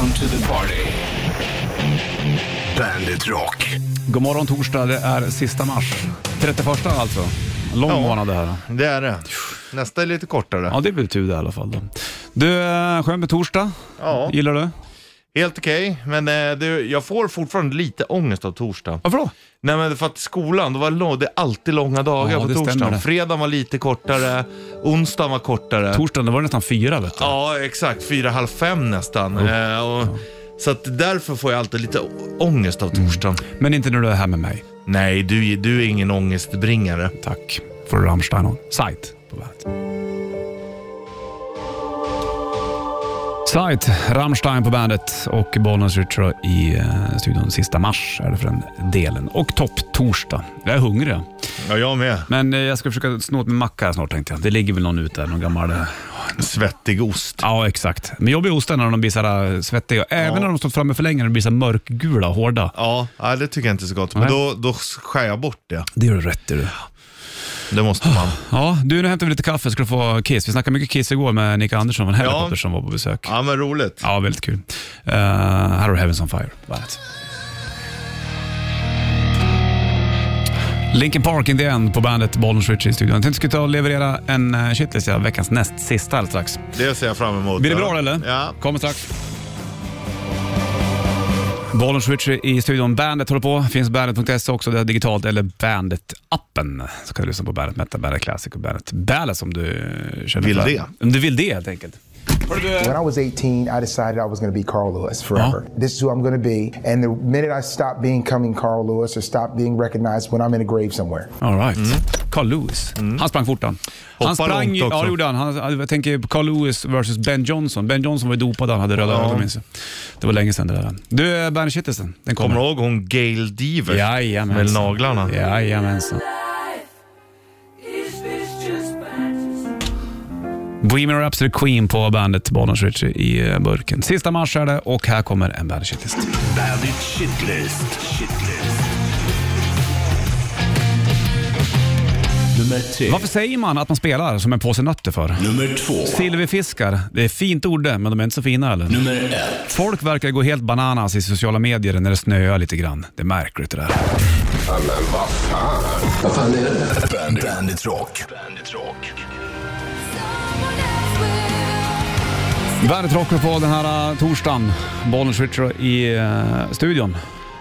Welcome to the party. Bandit Rock. God morgon torsdag, det är sista mars. 31 alltså. Lång Ja. månad det här. Det är det. Nästa är lite kortare. Ja, det är väl tur det i alla fall. Då. Du, eh, skönt med torsdag. Ja. Gillar du? Helt okej, men eh, det, jag får fortfarande lite ångest av torsdag. Varför då? Nej men för att skolan, det, var lång, det är alltid långa dagar Ja, på det stämmer torsdagen. det. Fredagen var lite kortare, onsdagen var kortare. Torsdagen, det var nästan fyra vet du. ja, exakt. Fyra, halv fem nästan. Eh, och, Så att därför får jag alltid lite å- ångest av torsdagen. Men inte när du är här med mig. Nej, du, du är ingen ångestbringare. Tack. Får du Rammstein on Sight på bandet. Sight, Rammstein på bandet och Bollnäs Ritcher i eh, studion. Sista mars är det för den delen. Och topp-torsdag. Jag är hungrig. Ja, jag med. Men eh, jag ska försöka snå åt mig macka här snart tänkte jag. Det ligger väl någon ute någon gammal... eh, Svettig ost. Ja, exakt. Men jobbiga ostar när de blir så här svettiga. Även när de stått framme för länge när de blir så här mörkgula och hårda. Ja, nej, det tycker jag inte är så gott. Men Nej. då, då skär jag bort det. Det gör du rätt i du. Det måste man. Ja, du nu hämtar vi lite kaffe ska du få Kiss. Vi snackade mycket Kiss igår med Nick Andersson från Helicopter som var på besök. Ja, men roligt. Ja, väldigt kul. Uh, här har du Heavens on Fire. bandet. Linkin Park in the end på bandet Bollnäs Ritchie i studion. Jag tänkte skulle ta och leverera en uh, shitlist, ja, veckans näst sista alldeles strax. Det ser jag fram emot. Blir det bra eller? Ja. Kommer strax. Bollnäs Ritchie i studion. Bandet håller på. Finns bandet.se också, det är digitalt, eller Bandet-appen. Så kan du lyssna på Bandet Metal, Bandet Classic och Bandet Ballast om du känner Vill för det. Om du vill det helt enkelt. When I was 18, I decided I was going to be Carl Lewis forever. This is who I'm going to be. And the minute I stop being coming Carl Lewis or stop being recognized when I'm in a grave somewhere. All right. Carl Lewis. Han sprang fort han. Han sprang ju, ja det gjorde han. han. Jag tänker Carl Lewis versus Ben Johnson. Ben Johnson var ju dopad, han hade röda Ja. ögon minns jag. Det var länge sedan det där. Du, Bandet Shitlisten, den kommer. Kommer du ihåg hon Gail Devers? Jajamensan. Med naglarna? Jajamensan. Bohemian Rhapsody Queen på bandet Bollnäs Ritchie i eh, burken. Sista mars är det och här kommer en Bandet Shitlist. Bandit Shitlist. Shitlist. Varför säger man att man spelar som en påse nötter för? Nummer två. Silverfiskar, det är fint ord det, men de är inte så fina eller? Nummer ett. Folk verkar gå helt bananas i sociala medier när det snöar lite grann. Det är märkligt det där. Bandit, Bandit Rock. Bandit Rock. Bandet rockar på den här uh, torsdagen. Bollnäs Ritcher i uh, studion.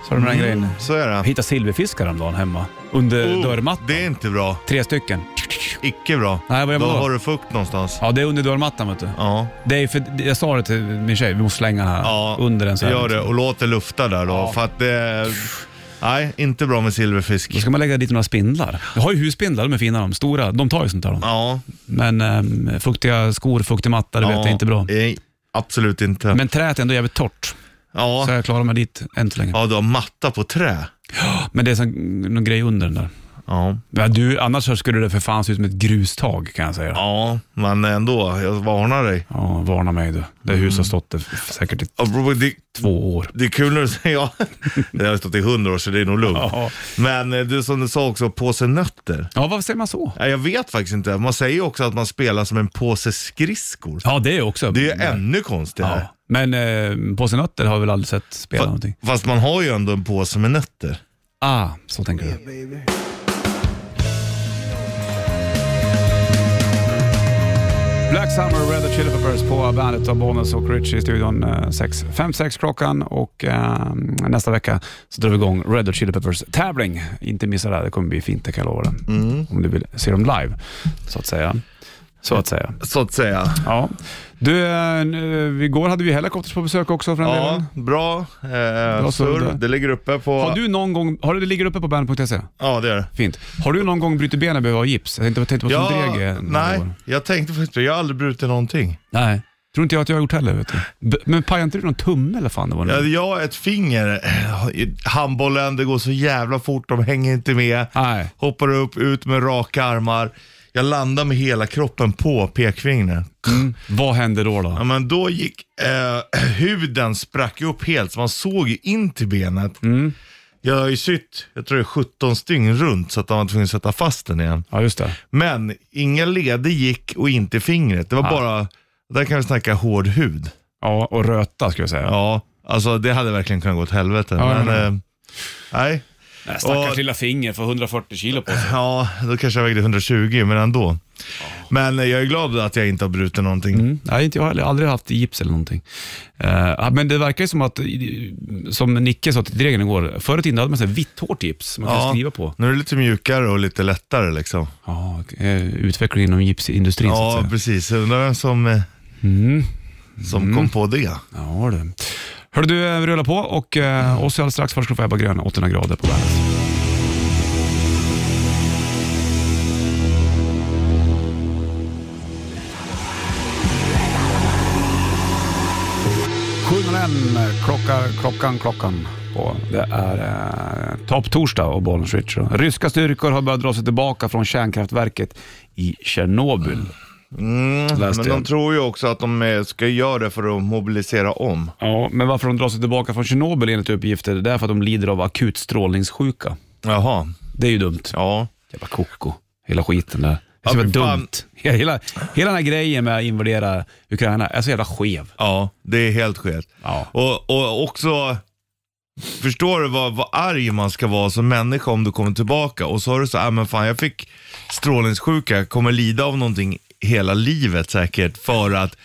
Så har du med den grejen. Så är det. hittade silverfiskar häromdagen hemma. Under Oh, dörrmattan. Det är inte bra. Tre stycken. Icke bra. Nej, vad gör Då man då? har du fukt någonstans. Ja, det är under dörrmattan vet du. Ja, Det är för, jag sa det till min tjej, vi måste slänga den här ja under den så här. gör det. Och låt det lufta där då. För att det... Nej, inte bra med silverfisk. Då ska man lägga dit några spindlar. Jag har ju husspindlar, de är fina de. Stora, de tar ju sånt där. De. Ja, Men um, fuktiga skor, fuktig matta, det vet jag är inte bra. Nej, absolut inte. Men träet är ändå jävligt torrt. ja. Så jag klarar mig dit än så länge. ja, du har matta på trä. Men det är sån, någon grej under den där. Ja. Ja, du, annars så skulle det för fan se ut som ett grustag kan jag säga. Ja. ja, men ändå. Jag varnar dig. varna mig du. Det huset har stått där säkert i Det, två år. det är kul när du säger ja. Det har stått i hundra år så det är nog lugnt. Ja. Men eh, du som du sa också, påse nötter. Ja, varför säger man så? Nej, Jag vet faktiskt inte. Man säger ju också att man spelar som en påse skridskor. Ja, det är också. Det är ju ännu konstigare. Ja. Men eh, på sin nötter har vi väl aldrig sett spela Fa- någonting. Fast man har ju ändå en påse med nötter. Ah, så tänker du. Black Summer, Red Hot Chili Peppers på bandet av Bonus och Rich i studion 5-6 klockan och eh, nästa vecka så drar vi igång Red Hot Chili Peppers tävling. Inte missa det, det kommer bli fint det kan jag lova dig. Om du vill se dem live, så att säga. Så att säga. Så att säga. Ja. Du, eh, igår hade vi Helicopters på besök också för den Ja, delen. bra. Eh, så surr, det- det ligger uppe på... Har du någon gång, har du det ligger uppe på bandet.se? Ja, det är det. Fint. Har du någon gång brutit benet och behöver ha gips? Jag tänkte, jag tänkte på Ja, eh, några nej, jag tänkte faktiskt. Jag har aldrig brutit någonting. Nej. Tror inte jag att jag har gjort heller. Vet du. B- Men pajade inte du någon tumme eller fan det var? Ja, nu? jag har ett finger. Eh, Handbollen, det går så jävla fort. De hänger inte med. Nej. Hoppar upp, ut med raka armar. Jag landar med hela kroppen på pekfingret. Mm. Vad hände då? Ja, då? men då gick eh, huden sprack upp helt, så man såg ju in till benet. Mm. Jag har ju sytt, jag tror det är 17 stygn runt, så att de var tvungna att sätta fast den igen. Ja, just det. Men inga leder gick och inte fingret. Det var Ja. bara, där kan vi snacka hård hud. Ja, och röta skulle jag säga. Ja, alltså det hade verkligen kunnat gå åt helvete. Ja, men, ja, ja. eh, nej. Nej, Stackars Och- lilla finger för 140 kilo på sig. Ja, då kanske jag vägde 120, men ändå. Men eh, jag är glad att jag inte har brutit någonting. Mm. Nej, inte jag heller. Aldrig haft gips eller någonting. Eh, men det verkar ju som att, som Nicke sa till Dregen igår, förr i tiden hade man så här vitt hårt gips man kan skriva på. Nu är det lite mjukare och lite lättare liksom. Ja, eh, utveckling inom gipsindustrin Ja, precis. Jag undrar vem som, eh, Mm. som kom på det. Ja du. Hörru du, eh, vi rullar på och eh, oss alldeles strax. Först ska du få Ebba Grön, 800 grader på bandet. klockan, klockan, klockan på. Det är eh, topptorsdag och Bollnäs Ryska styrkor har börjat dra sig tillbaka från kärnkraftverket i Tjernobyl. Mm, Läste men de jag. tror ju också att de eh, ska göra det för att mobilisera om. Ja, men varför de drar sig tillbaka från Tjernobyl enligt uppgifter, det är för att de lider av akut strålningssjuka. Jaha, Det är ju dumt. ja. Jävla koko. Hela skiten där. Det är Ja, så jävla fy fan. dumt. Hela, hela, hela den här grejen med att invadera Ukraina är så jävla skev. Ja, det är helt skevt. Ja. Och, och också, förstår du vad, vad arg man ska vara som människa om du kommer tillbaka och så har du så här, men fan jag fick strålningssjuka, jag kommer lida av någonting hela livet säkert för att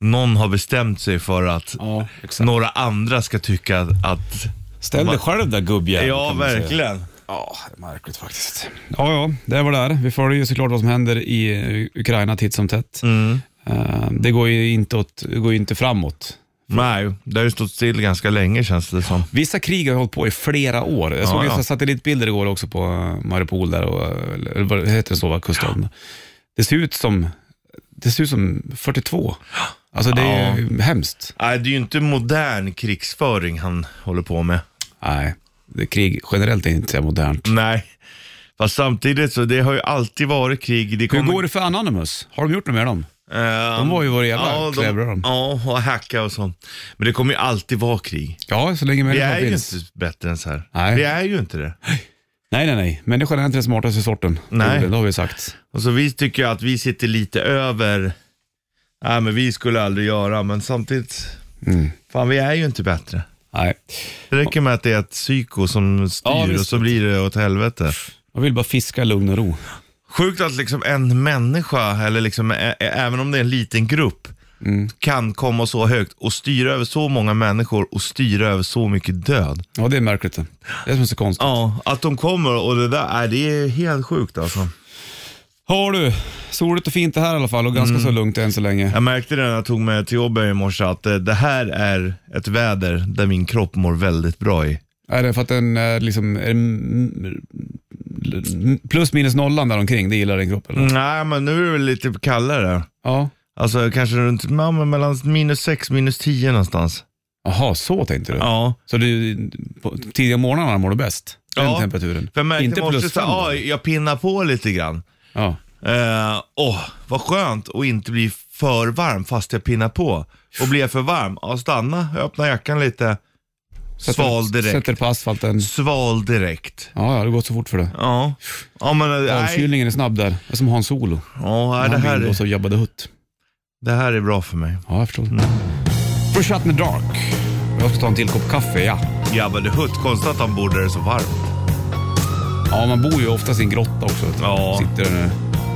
någon har bestämt sig för att Ja, några andra ska tycka att, att Ställ dig själv där gubbjävel. ja verkligen. Ja, det är märkligt faktiskt. Ja, ja, det var det är. Vi följer ju såklart vad som händer i Ukraina titt som tätt. Mm. Eh, Det går ju inte, åt, går ju inte framåt. Nej, det har ju stått still ganska länge känns det som. Vissa krig har hållit på i flera år. Jag såg Ja, ja, ja. satellitbilder igår också på Mariupol där, och, eller vad heter det så, va? kuststaden. Det ser ut som det ser ut som 42. Alltså det är ju hemskt. Nej, det är ju inte modern krigsföring han håller på med. Nej, det krig generellt är inte så modernt. Nej, fast samtidigt så det har ju alltid varit krig. Det Hur kommer- går det för Anonymous? Har de gjort något med dem? Eh, De var ju våra jävla ja, klebrar de, de. Ja, och hacka och sånt. Men det kommer ju alltid vara krig. Ja, så länge Vi människan är ju finns. inte bättre än så här. Nej. Vi är ju inte det. Nej, nej, nej. Människan är inte den smartaste sorten. Nej. Det, det har vi sagt. Och så vi tycker ju att vi sitter lite över, nej men vi skulle aldrig göra, men samtidigt, Mm. fan vi är ju inte bättre. Nej. Det räcker med att det är ett psyko som styr Ja, och så blir det åt helvete. Jag vill bara fiska lugn och ro. Sjukt att liksom en människa, eller liksom, även om det är en liten grupp, Mm. kan komma så högt och styra över så många människor och styra över så mycket död. Ja, det är märkligt det. Är som är så konstigt. Ja, att de kommer och det där, är det är helt sjukt alltså. Har du, soligt och fint det här i alla fall och ganska Mm. så lugnt än så länge. Jag märkte det när jag tog mig till jobbet i morse att eh, det här är ett väder där min kropp mår väldigt bra i. Är det för att den är liksom, är plus minus nollan där omkring, det gillar din kropp eller? Nej, men nu är det lite kallare. Ja. Alltså kanske runt, ja, men mellan minus 6 minus 10 någonstans. Jaha, så tänkte du? Ja. Så du, på tidiga morgnarna mår du bäst? Den Ja, temperaturen? För jag märkte Inte plus så, fem ja, jag pinnar på lite grann. Ja. Eh, Åh, vad skönt att inte bli för varm fast jag pinnar på. Och blir jag för varm, ja stanna, öppna jackan lite. Sval direkt. Sätter på asfalten. Sval direkt. Ja, ja, det gått så fort för det. Ja, ja men eh. Avkylningen är snabb där. Det är som Hans Solo. Ja, det, Han här, Windows är- och Jabba the Hutt. Det här är bra för mig. Ja, jag förstår. For Shut in the Dark. Jag ska ta en till kopp kaffe, ja. Jabba the Hutt, konstigt att han bor där det är så varmt. Ja, man bor ju oftast i en grotta också. Ja. Sitter där nu.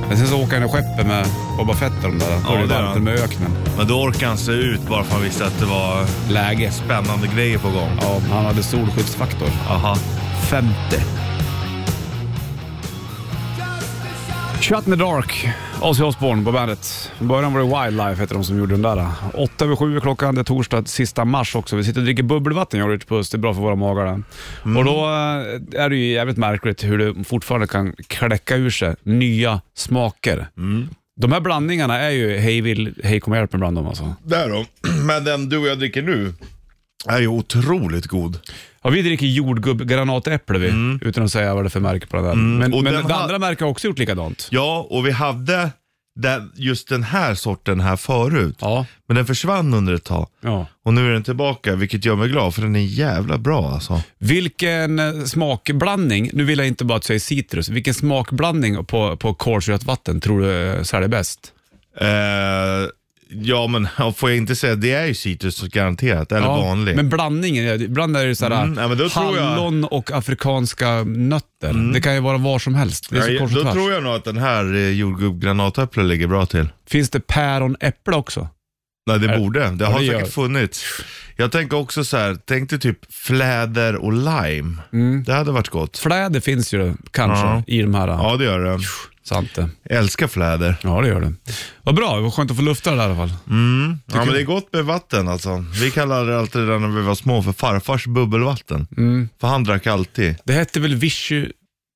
Men sen så åker han i skeppet med Boba Fett och de där. Då är det varmt med öknen. Men då orkar han se ut bara för att han visste att det var Läge. spännande grejer på gång. Ja, han hade solskyddsfaktor. Aha. Femte. Shut in the Dark, Ozzy Osbourne på bandet. Från början var det Wildlife hette de som gjorde den där. Åtta över sju är klockan, det är torsdag sista mars också. Vi sitter och dricker bubbelvatten jag och Richard Puss, det är bra för våra magar där. Och då eh, är det ju jävligt märkligt hur det fortfarande kan kläcka ur sig nya smaker. De här blandningarna är ju hej vill, hej kom och hjälp bland dem alltså. Där då. Men den du och jag dricker nu är ju otroligt god. Ja, vi dricker jordgubb granatäpple vi, utan att säga vad det är för märke på den där. Men, Och men den det andra märket har också gjort likadant. Ja, och vi hade den, just den här sorten här förut. Ja. Men den försvann under ett tag. ja. Och nu är den tillbaka, vilket gör mig glad, för den är jävla bra alltså. Vilken eh, smakblandning, nu vill jag inte bara att du säger citrus, vilken smakblandning på, på kolsyrat vatten tror du eh, säljer bäst? Eh, Ja, men ja, får jag inte säga, det är ju citrus garanterat, eller vanlig. Men blandningen, ja, ibland är det sådär Mm, ja, men då tror jag- hallon och afrikanska nötter. Det kan ju vara var som helst. Det är så Ja, kors och då tvärs. tror jag nog att den här eh, jordgubb-granatäpple ligger bra till. Finns det päron-äpple också? Nej, det borde. Det Ja, har det säkert gör. funnits. Jag tänker också så här, tänk dig typ fläder och lime. Det hade varit gott. Fläder finns ju kanske Ja. i de här. Ja, det gör det. Sant det. Jag älskar fläder. Ja, det gör det. Vad bra, det var skönt att få lufta det där i alla fall. Mm. Ja, men det är gott med vatten alltså. Vi kallade det alltid det när vi var små för farfars bubbelvatten. Mm. För han drack alltid. Det hette väl Vichy,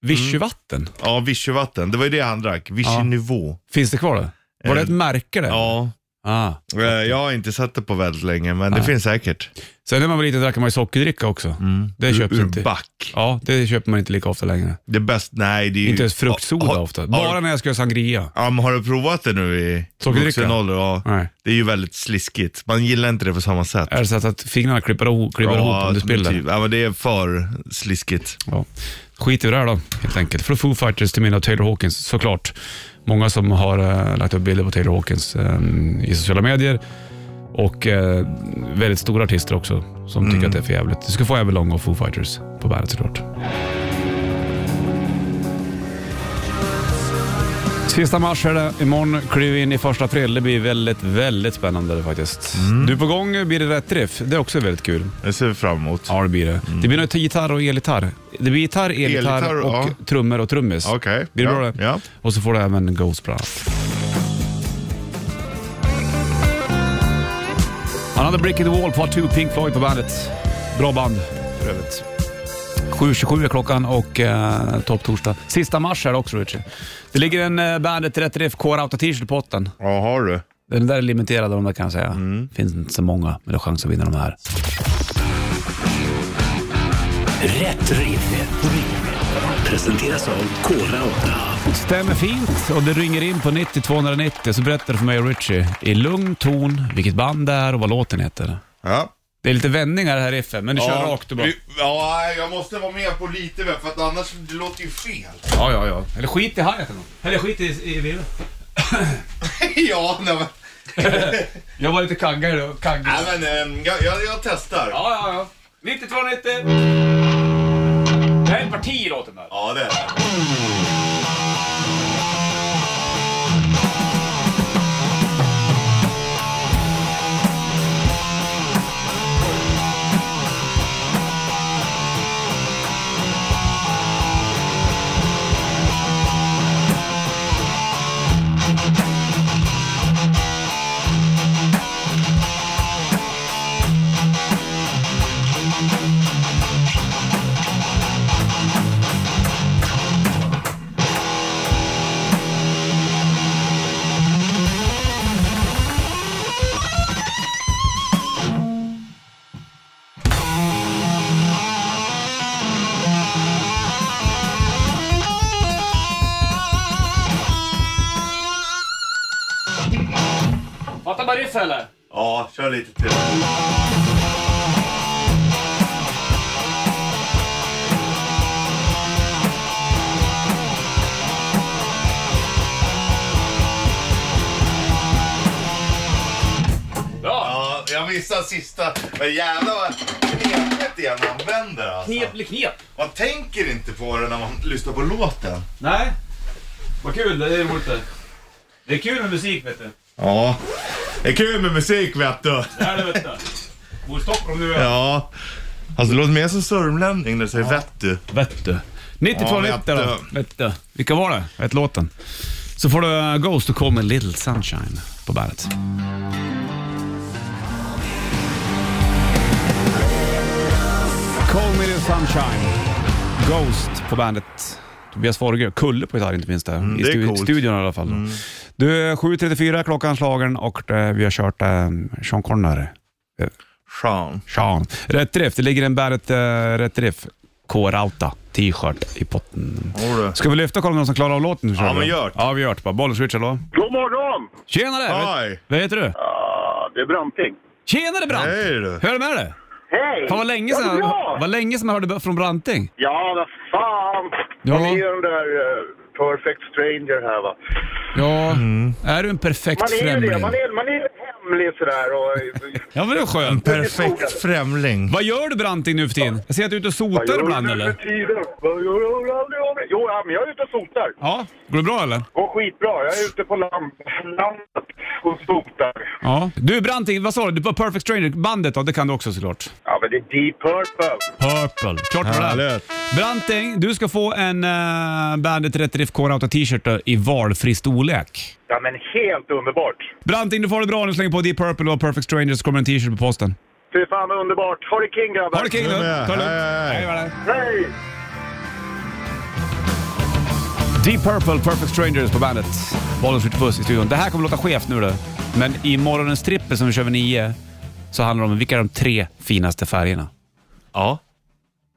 Vichyvatten? Ja, Vichyvatten. Det var ju det han drack. Vichy Ja. Nivå. Finns det kvar det? Var det ett märke det? Ja. Ah. Eh, Jag har inte sett det på väldigt länge, men det finns säkert. Sen när man var liten drack man ju sockerdricka också. Det köpte Ur inte. back. Ja, det köper man inte lika ofta längre. Det bäst, nej det är ju... Inte ens fruktsoda Har- ofta. har- Bara när jag ska göra sangria. Ja, men har du provat det nu i vuxen ålder? Ja. Nej. Det är ju väldigt sliskigt. Man gillar inte det på samma sätt. Är det så att, att fingrarna klipper, ihop- klipper ihop om du spiller? typ. Ja, men det är för sliskigt. Ja. Skit i det där då, helt enkelt. Från Foo Fighters till minne av Taylor Hawkins, såklart. Många som har uh, lagt upp bilder på Taylor Hawkins eh, i sociala medier. Och eh, väldigt stora artister också som tycker att det är för jävligt. Du ska få Everlong Long och Foo Fighters på bandet såklart. Sista mars är det. Imorgon kliver vi in i första april. Det blir väldigt, väldigt spännande faktiskt. Du är på gång, blir det rätt riff. Det är också väldigt kul. Det ser vi fram emot. Ja, det blir det. Det blir nog till gitarr och elgitarr. Det blir gitarr, elgitarr Elgitarr, och ja. trummor och trummis. Okej. Blir det ja. bra det? Ja. Och så får du även Ghost bland annat. Another Brick in the Wall, Part 2, Pink Floyd på bandet. Bra band för övrigt. 7.27 är klockan och eh, topptorsdag. Sista mars är det också Richie. Det ligger en eh, Bandet Rätt Riff Core-Auta t-shirt i potten. ja, har du? Den där är limiterad av de där kan jag säga. Mm. Finns inte så många, men det är chans att vinna de här. Rätt riff. Presenteras av Kora 8. Stämmer fint och det ringer in på 90 290 så berättar du för mig och Richie i lugn ton vilket band det är och vad låten heter. Ja. Det är lite vändningar här i riffen, men du kör rakt och bra. vi- Ja, jag måste vara med på lite mer, för att annars det låter ju fel. Ja, ja, ja. Eller skit i hi-haten då. Eller skit i, i virveln. ja, nej men... Jag var lite kaggig då. Kaggig. Nej, men ehm, jag, jag, jag testar. Ja, ja, ja. 90 290. Det här är ett parti i låten där. Ja, det är det. Ja, kör lite till. Ja, jag missade sista. Men jävlar vad knepigt det är man vänder alltså. Knep blir knep. Man tänker inte på det när man lyssnar på låten. Nej. Vad kul, det är roligt det. Det är kul med musik vet du. Ja, det är kul med musik vet du. Det är det vet du. Bor i Stockholm nu Ja. Alltså det låter mer som sörmlänning när du säger vet du. Vet du. 92 Ja, 90 vet då. Vet du. Vilka var det? Vet låten. Så får du uh, Ghost och Call Me Little Sunshine på bandet. Call Me Little Sunshine. Ghost på bandet. Tobias Forge, Kulle på gitarr inte minst där. Mm, I det är coolt. studion i alla fall. Du, 7.34 klockan slagen och eh, vi har kört eh, Sean Connery. Sean. Sean. Rätt riff. Det ligger en Bandet uh, Rätt riff K-Rauta t-shirt i potten. Jodå. Ska vi lyfta och kolla om någon som klarar av låten? Ja, men gör det. Ja, vi gör det. bara. Bollens Rich, hallå? God morgon! Tjenare! Hej. Vad heter du? Ah, det är Branting. Tjenare Brant! Hej du. Hur är det med dig? Hej! Fan vad länge Ja, sedan, bra. vad länge sedan jag hörde från Branting. Ja, vad fan! Ja. Man är ju den där eh, perfect stranger här va. Ja, är du en perfekt Man är ju främling? det. Man är, man är famlig sådär och... Ja, men det är skönt. Perfekt främling. Vad gör du Branting nu för tiden? Jag ser att du är ute och Vad sotar gör ibland du eller? för tiden? Vad gör du aldrig av? Jo, ja, men jag är ute och sotar. Ja. Går det bra eller? Går skitbra. Jag är ute på land, landet och sotar. Ja. Du Branting, vad sa du? Du var Perfect Stranger, bandet då? Det kan du också såklart. Ja, men det är Deep Purple. Purple. Klart var det. Härligt. Branting, du ska få en uh, Bandet Rätt Riff Core Auto t-shirt då, i valfri storlek. Ja, men helt underbart. Branting, du får det bra nu. Slänger på Deep Purple och Perfect Strangers så kommer en t-shirt på posten. Fy fan underbart. Ha det king grabbar. Ha det king Du. Ta det lugnt. Hej, hej. Hej! Deep Purple, Perfect Strangers på bandet. Bollen skjuter puss i studion. Det här kommer låta skevt nu då. Men i morgonens trippel som vi kör vid nio så handlar det om vilka är de tre finaste färgerna. Ja.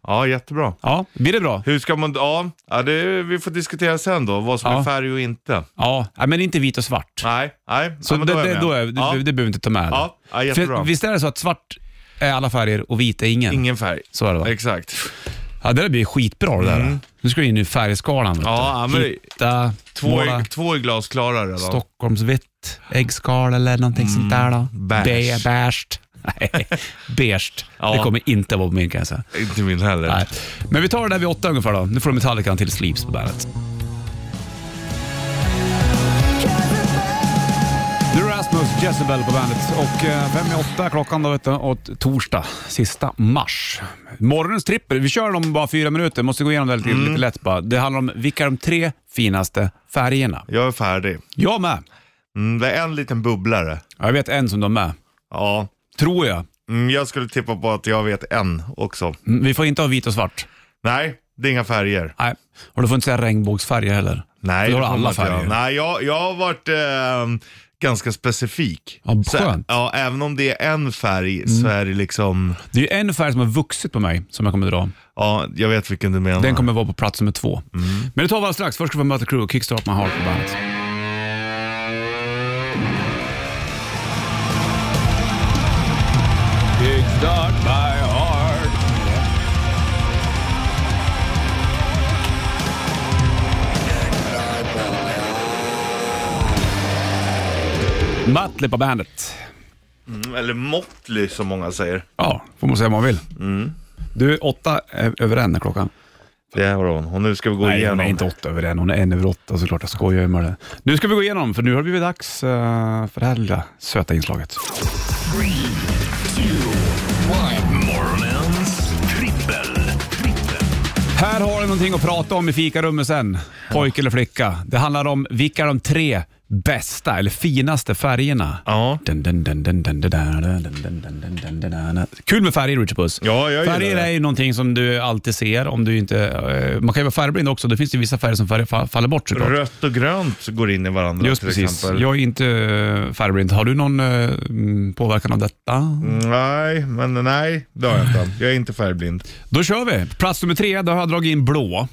Ja, jättebra. Ja, blir det bra? Hur ska man, ja, ja det, vi får diskutera sen då, vad som Ja. är färg och inte. Ja, men inte vit och svart. Nej, nej. Så ja, men det, är jag det, med. då är, ja. det, det behöver vi inte ta med. Ja, ja, jättebra. För, visst är det så att svart är alla färger och vit är ingen? Ingen färg. Så är det va? Exakt. Ja, det där blir skitbra det där. Nu ska du in i färgskalan. vet du. Mm. Ja, men det- Hitta, Två, måla, är, två är glasklara redan. Stockholmsvitt, äggskal eller någonting sånt där då. beige. Be- Beige. Nej, beige. Ja. Det kommer inte vara på min kan jag säga. Inte min heller. Nej. Men vi tar det där vid åtta ungefär då. Nu får du Metallica till Sleeps på bandet. Nu är Rasmus Jezebel på bandet och eh, fem i åtta klockan då vet du, och torsdag, sista mars. Morgonens trippel, vi kör dem bara fyra minuter, måste gå igenom det lite, Mm. lite lätt bara. Det handlar om vilka är de tre finaste färgerna. Jag är färdig. Jag med. Mm, det är en liten bubblare. Ja, Jag vet en som de är. Ja. Tror jag. Mm, jag skulle tippa på att jag vet en också. Mm, Vi får inte ha vit och svart. Nej, det är inga färger. Nej, och du får inte säga regnbågsfärger heller. Nej, För då har det du får alla färger. Nej, jag, jag har varit eh, ganska specifik. Ja, skönt. ja, även om det är en färg så är det liksom, Det är ju en färg som har vuxit på mig som jag kommer dra. ja, jag vet vilken du menar. Den kommer vara på plats nummer två. Mm. Men det tar vi alldeles strax. Först ska vi möta Crew, Kickstart My Heart på bandet. Kickstart my heart. Mötley på bandet. Mm, Eller Motley som många säger. Ja, får man säga vad man vill. Mm. Du, åtta över en är klockan. Det är hon. Och nu ska vi gå Nej, igenom. hon är inte åtta över en. Hon är en över åtta såklart. Jag skojar ju med det. Nu ska vi gå igenom, för nu har det blivit dags eh, för det här lilla söta inslaget. Morgonens Här har du någonting att prata om i fikarummet sen. Pojke eller flicka. Det handlar om vilka de tre bästa eller finaste färgerna. Kul med färger, Richard Puss. Ja, jag färger är ju någonting som du alltid ser. Om du inte, man kan ju vara färgblind också. Då finns det vissa färger som färger faller bort såklart. Rött och grönt går in i varandra Just till precis. exempel. Jag är inte färgblind. Har du någon påverkan av detta? Nej, men nej, det har jag inte. Jag är inte färgblind. Då kör vi. Plats nummer tre, då har jag dragit in blå.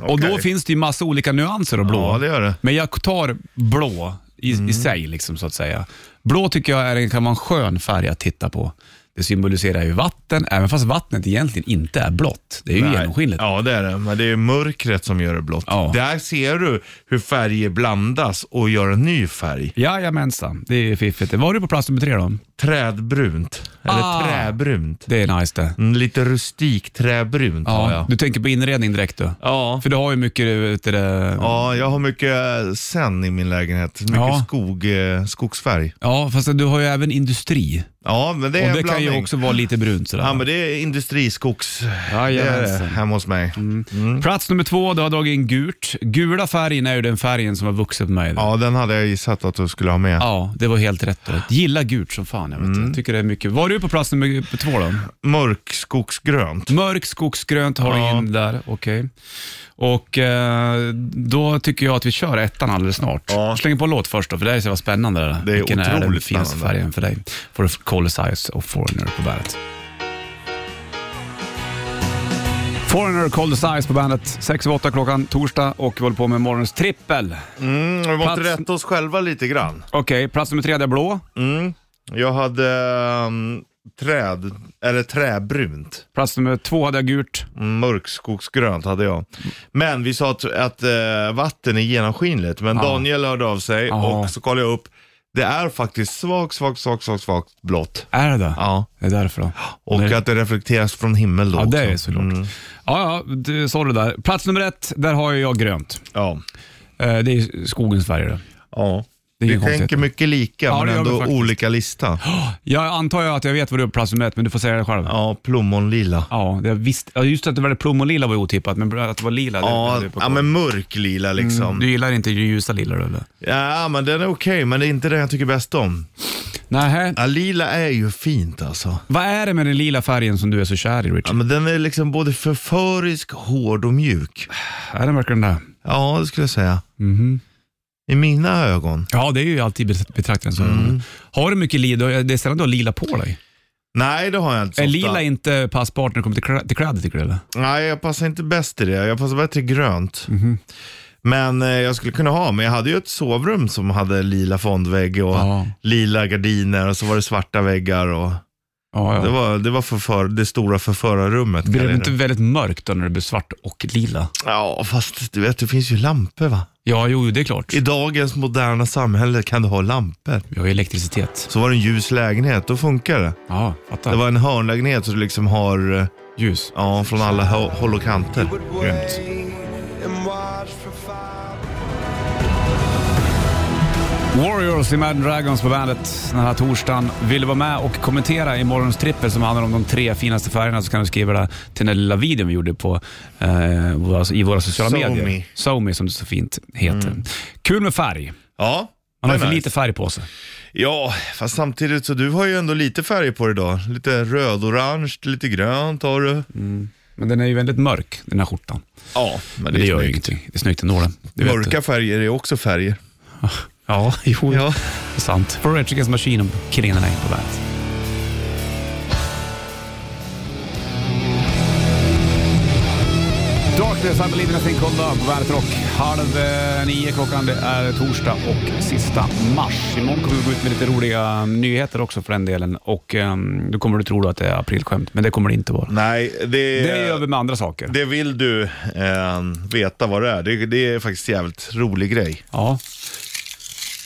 Och då finns det ju massa olika nyanser av blå. Ja, det gör det. Men jag tar blå i, i sig, liksom, så att säga. Blå tycker jag är en, kan vara en skön färg att titta på. Det symboliserar ju vatten, även fast vattnet egentligen inte är blått. Det är ju Nej. genomskinligt. Ja, det är det. Men det är mörkret som gör det blått. Ja. Där ser du hur färger blandas och gör en ny färg. Jajamensan, det är fiffigt. Var du på plats nummer tre då? Trädbrunt. Eller Ah. träbrunt. Det är nice det. Mm, Lite rustik träbrunt har Ja, jag. du tänker på inredning direkt du? Ja. För du har ju mycket du, det, ja, jag har mycket sen i min lägenhet. Mycket Ja. skog, eh, skogsfärg. Ja, fast du har ju även industri. Ja, men det är Och en det kan blandning. ju också vara lite brunt sådär. Ja, men det är industriskogs. Det är Jajamensan. hemma hos mig. Mm. Plats nummer två, du har dragit in gult. Gula färgen är ju den färgen som har vuxit på mig. Ja, den hade jag gissat att du skulle ha med. Ja, det var helt rätt. Då. Gillar gult som fan. Jag, vet. Mm. jag tycker det är mycket. Var du på plats nummer två då? Mörk skogsgrönt. Mörk skogsgrönt har du Ja. in där. Okej. Och eh, då tycker jag att vi kör ettan alldeles snart. Ja. Släng på en låt först då, för det här är så spännande. Det Det är Vilken är den otroligt finaste spännande. färgen för dig? Får du Call Size och Foreigner på bandet. Foreigner, Cold Size på bandet. 6 och 8 klockan torsdag och vi håller på med morgonens trippel. Mm, vi måste Plats- rätta oss själva lite grann. Okej, plats nummer tre är blå. Mm. Jag hade um, träd, eller träbrunt. Plats nummer två hade jag gult. Mm, Mörkskogsgrönt hade jag. Men vi sa att, att eh, vatten är genomskinligt. Men Ja. Daniel hörde av sig Ja. och så kollade jag upp. det är faktiskt svagt, svagt, svagt, svagt, svagt blått. Är det det? Ja. Det är därför då. Och Nej. att det reflekteras från himmel då Ja, det är också. såklart. Mm. Ja, ja, du sa det där. Plats nummer ett, där har jag grönt. Ja. Eh, Det är skogens färger. det. ja. Det är Vi tänker mycket lika, Ja, det men ändå olika lista. Jag antar att jag vet vad du är på nummer ett, men du får säga det själv. Ja, Ja, plommonlila. det visst, ja, just att det var plommonlila var otippat, men att det var lila, det Ja, jag på ja, men mörk lila liksom. Du gillar inte ljusa lila eller? Ja, men den är okej, men det är inte den jag tycker bäst om. Nej, Ja, lila är ju fint alltså. vad är det med den lila färgen som du är så kär i, Ja, Richard? men den är liksom både förförisk, hård och mjuk. Är den verkligen det? Ja, det skulle jag säga. Mhm. I mina ögon. Ja, det är ju alltid bet- betraktaren så. Mm. Har du mycket lila? Det är sällan du har lila på dig. Nej, det har jag inte så Är ofta. lila inte passbart när det kommer till, klä- till kläder, tycker du? Eller? Nej, jag passar inte bäst i det. Jag passar bättre i grönt. Mhm. Men eh, jag skulle kunna ha, men jag hade ju ett sovrum som hade lila fondvägg och Ja. lila gardiner och så var det svarta väggar. Och Ja, ja. det, var, det var förför, det stora förförarrummet. Blir det inte väldigt mörkt då när det blir svart och lila? Ja, fast du vet, det finns ju lampor va? Ja, jo, det är klart. I dagens moderna samhälle kan du ha lampor. Vi har ju elektricitet. Så var det en ljus lägenhet, då funkar det. Ja, fattar. Det var en hörnlägenhet så du liksom har, eh, ljus. ja, från alla hå- håll och kanter. Grymt. Warriors, Imagine Dragons på bandet den här torsdagen. Vill du vara med och kommentera i morgons trippel som handlar om de tre finaste färgerna så kan du skriva det till den lilla videon vi gjorde på, eh, våra, i våra sociala SoMe. medier. SoMe som det så fint heter. Kul med färg. Ja, Man har för nice. lite färg på sig. Ja, fast samtidigt så du har ju ändå lite färg på dig idag. Lite röd-orange, lite grönt har du. Men den är ju väldigt mörk, den här skjortan. Ja, men Men det, det är gör ju ingenting. Det är snyggt ändå. vet Mörka färger är också färger. Ja, jo, Ja. det är sant. För Rage Against Machine och Killing in the Name på bandet. Darkness, I believe in a thing called love på Bandet Rock. Halv eh, nio klockan, det är torsdag och sista mars. Imorgon kommer vi gå ut med lite roliga nyheter också för den delen och um, då kommer du tro då att det är aprilskämt, men det kommer det inte vara. Nej, det, Det gör vi med andra saker. det vill du eh, veta vad det är. Det, det är faktiskt en jävligt rolig grej. Ja.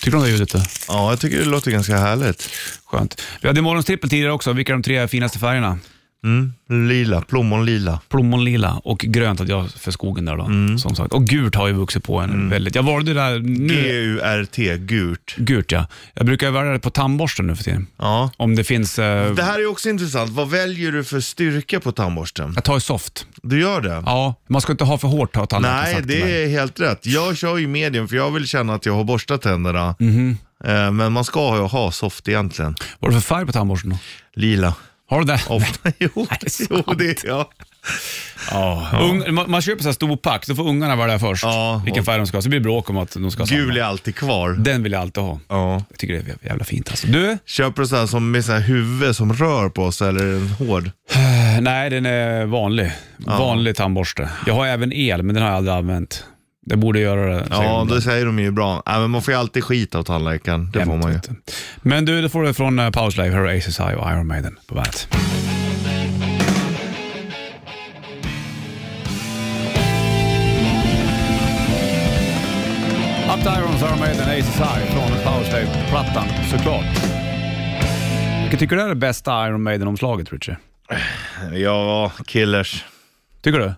Tycker du om det ljudet? Då? Ja, jag tycker det låter ganska härligt. Skönt. Vi hade morgons trippel tidigare också. Vilka är de tre finaste färgerna? Mm. Lila, plommonlila. Plommonlila och grönt hade jag för skogen där då. Mm. Som sagt. Och gult har ju vuxit på en väldigt. Jag valde det där nu. G-U-R-T, gult. Gult ja. Jag brukar välja det på tandborsten nu för tiden. Ja. Om det finns... Eh, Det här är också intressant. Vad väljer du för styrka på tandborsten? jag tar ju soft. Du gör det? Ja, man ska inte ha för hårt har tandläkaren Nej, sagt till mig. det är helt rätt. Jag kör ju medium för jag vill känna att jag har borstat tänderna. Eh, Men man ska ju ha soft egentligen. Vad är det för färg på tandborsten då? Lila. Har du det? Ofta. jo, det är jo, det ja. Ja. Ung, man, man köper så här stor pack, så får ungarna välja först Ja. vilken färg de ska ha. Så blir det bråk om att de ska ha Gul samma. är alltid kvar. Den vill jag alltid ha. Ja. Jag tycker det är jävla fint alltså. Du? Köper du så här som med så här huvud som rör på sig eller är den hård? Nej, den är vanlig. Vanlig tandborste. Jag har även el, men den har jag aldrig använt. Det borde göra det. Ja, de. det säger de ju bra. Nej, men man får ju alltid skit av tandläkaren. Det får Jämt, man ju. du. Men du, det får du från uh, Powerslave. Här har ACSI och Iron Maiden på bandet. Up Irons, Iron Maiden, ACSI från Powerslave-plattan såklart. Vilket tycker du är det bästa Iron Maiden-omslaget, Richard? Ja, killers. Tycker du?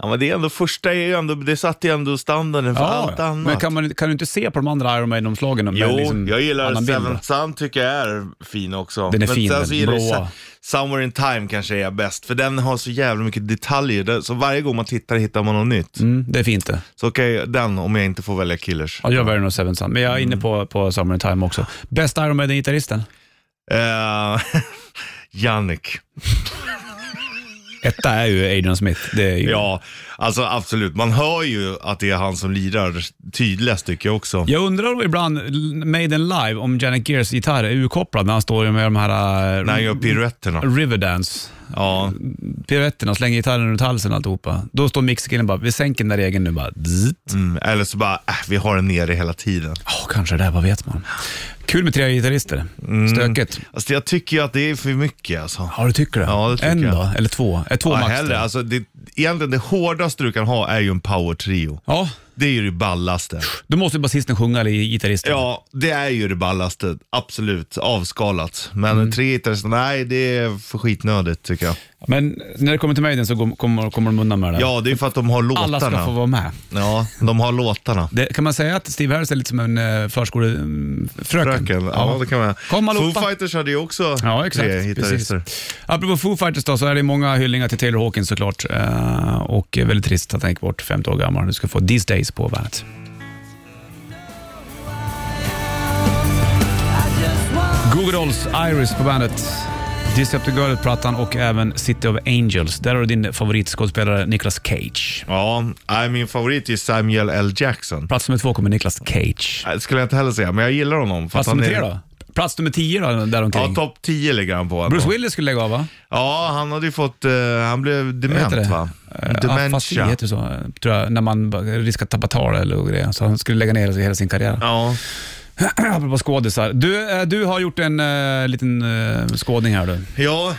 Ja, men det är ändå första, är ju ändå, det satte ju ändå standarden för allt annat. Men kan, man, kan du inte se på de andra Iron Maiden-omslagen Jo, liksom jag gillar annan bild? Seven Sun tycker jag är fin också. Den är Men fin, sen den blåa. Somewhere in Time kanske är bäst, för den har så jävla mycket detaljer. Det- Så varje gång man tittar hittar man något nytt. Mm, det är fint det. Så okej, den om jag inte får välja Killers. Ja, jag väljer nog Seven Sun, men jag är Mm. inne på, på Summer in Time också. Bästa Iron Maiden-gitarristen? Eh, Jannik. Etta är ju Adrian Smith. Det är ju... Ja, alltså absolut. Man hör ju att det är han som lirar tydligast tycker jag också. Jag undrar ibland, Maiden live, om Janet Gears gitarr är urkopplad när han står med de här uh, När han gör piruetterna. Riverdance. Ja, Piruetterna, slänger gitarren runt halsen och alltihopa. Då står mixkillen bara, vi sänker den där regeln nu bara. Mm. eller så bara, äh, vi har den nere hela tiden. Ja, kanske det, vad vet man. Kul med tre gitarrister. Mm. Stökigt. Alltså, jag tycker ju att det är för mycket alltså. Ja, du tycker det? Ja, det tycker en jag. då? Eller två? Är två Ja, max? hellre. Alltså, det, egentligen det hårdaste du kan ha är ju en power trio. Ja, Det är ju det ballaste. Då måste basisten sjunga eller gitarristen. Ja, det är ju det ballaste. Absolut. Avskalat. Men Mm. tre gitarrister, nej det är för skitnödigt tycker jag. Men när det kommer till Maiden så går- kommer, kommer de undan med det. Ja, det är för att de har låtarna. Alla ska få vara med. Ja, de har låtarna. Det, kan man säga att Steve Harris är lite som en uh, förskolefröken? Fröken, ja. det kan man. Kom allihopa. Foo Fighters hade ju också Ja, exakt. tre Precis. gitarrister. Apropå Foo Fighters då, så är det många hyllningar till Taylor Hawkins såklart. Eh, och väldigt trist att han gick bort, 50 år gammal. Du ska få These Days på bandet. Google Dolls, Iris på bandet. Disrupt Girl-plattan och även City of Angels. Där har du din favoritskådespelare Nicolas Cage. Ja, nej, min favorit är Samuel L. Jackson. Plats nummer två kommer Nicolas Cage. Det skulle jag inte heller säga, men jag gillar honom. för Plats nummer tre då? Plats nummer tio då, däromkring? Ja, topp 10 ligger han på. Bruce Willis skulle lägga av va? Ja, han hade ju fått, eh, han blev dement det? va? Eh, Afasi Dementia. heter det så, tror jag, när man riskerar att tappa tal eller grejer. Så han skulle lägga ner hela sin karriär. Ja, Apropå skådisar. Du, eh, du har gjort en uh, liten uh, skådning här du. ja,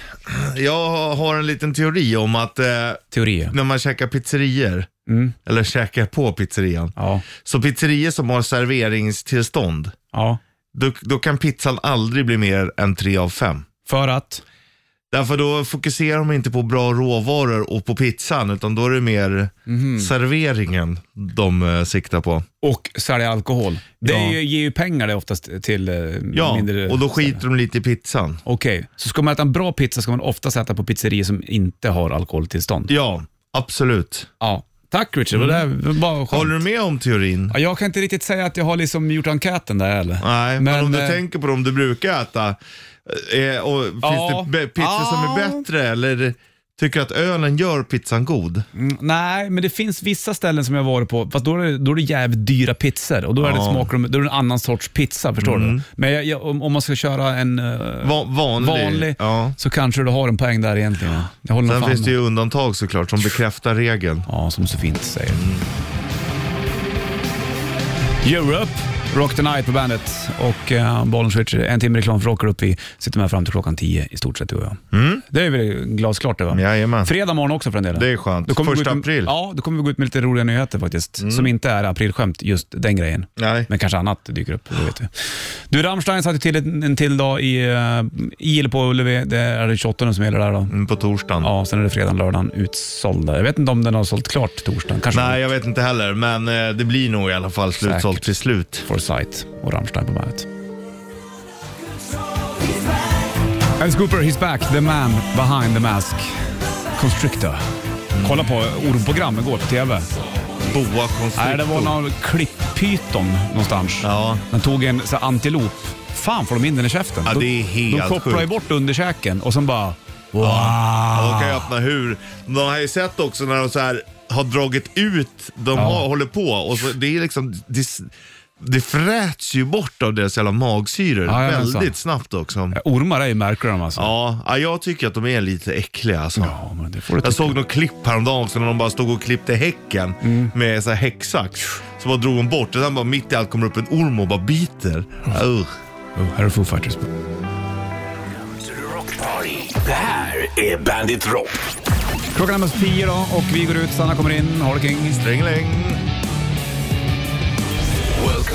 jag har en liten teori om att eh, Teorier. när man käkar pizzerier, Mm. eller käkar på pizzerian, Ja. så pizzerier som har serveringstillstånd, ja. då, då kan pizzan aldrig bli mer än 3 av 5. För att? Därför då fokuserar de inte på bra råvaror och på pizzan, utan då är det mer Mhm. serveringen de eh, siktar på. Och sälja alkohol. Det Ja. ju, ger ju pengar det oftast till eh, Ja, mindre... och då skiter de lite i pizzan. Okej, så ska man äta en bra pizza ska man ofta äta på pizzerior som inte har alkoholtillstånd? Ja, absolut. Ja. Tack Richard, det där var bara skönt. Håller du med om teorin? Ja, jag kan inte riktigt säga att jag har liksom gjort enkäten där eller. Nej, men, om du eh, tänker på dem du brukar äta, eh, och finns Ja. det pizzor som är bättre eller tycker att ölen gör pizzan god? Mm, nej, men det finns vissa ställen som jag varit på, fast då är det, då är det jävligt dyra pizzor och då är det, Ja. Mm. de- då är det en annan sorts pizza, förstår du? Men jag, jag, om, om man ska köra en eh, Va- vanlig. vanlig, Ja. så kanske du har en poäng där egentligen. Jag håller Sen finns det ju undantag såklart som bekräftar regeln. Ja, som så fint säger. Europe, Rock the Night på bandet och uh, Bollens Richard. En timme reklam för Rocker upp. Vi sitter med fram till klockan tio i stort sett du och jag. Det är väl glasklart det va? Jajamän. Fredag morgon också för en del. Det är skönt. Då kommer vi Första gå ut med, april. Ja, då kommer vi gå ut med lite roliga nyheter faktiskt. Som inte är aprilskämt, just den grejen. Nej. Men kanske annat dyker upp, det vet vi. Du, Rammstein satte till en, en till dag i, uh, i eller på Ullevi. Det är det 28 som gäller där då. Mm, På torsdagen. Ja, sen är det fredagen, lördagen utsålda. Jag vet inte om den har sålt klart torsdagen. Kanske Nej, jag vet inte heller, men eh, det blir nog i alla fall slutsålt Säkert. till slut. Foresight och Rammstein på bandet. Alice Cooper, he's back. The man behind the mask. Constrictor. Kolla på ormprogram igår på TV. Boa konstriktor. Nej, det var någon klipppyton någonstans. Ja. Den tog en så här, antilop. Fan får de in den i käften? Ja, De- det är helt De kopplar ju sjukt. bort underkäken och sen bara... Wow. Ja, de kan ju öppna hur. De har ju sett också när de så här har dragit ut, de Ja. har, håller på och så, det är liksom, det, det fräts ju bort av deras jävla magsyror Ja, väldigt snabbt också. Ormar är ju märkliga de alltså. Ja, ja, jag tycker att de är lite äckliga alltså. Ja, men det får du Jag tycka. såg något klipp häromdagen också när de bara stod och klippte häcken Mm. med så här häcksax. Så bara drog de bort och sen bara mitt i allt kommer upp en orm och bara biter. Uh. Oh, här är Foo Fighters. Det här är Bandit Rock. Klockan är mest tio då och vi går ut. Sanna kommer in. Har det king. Strängläng.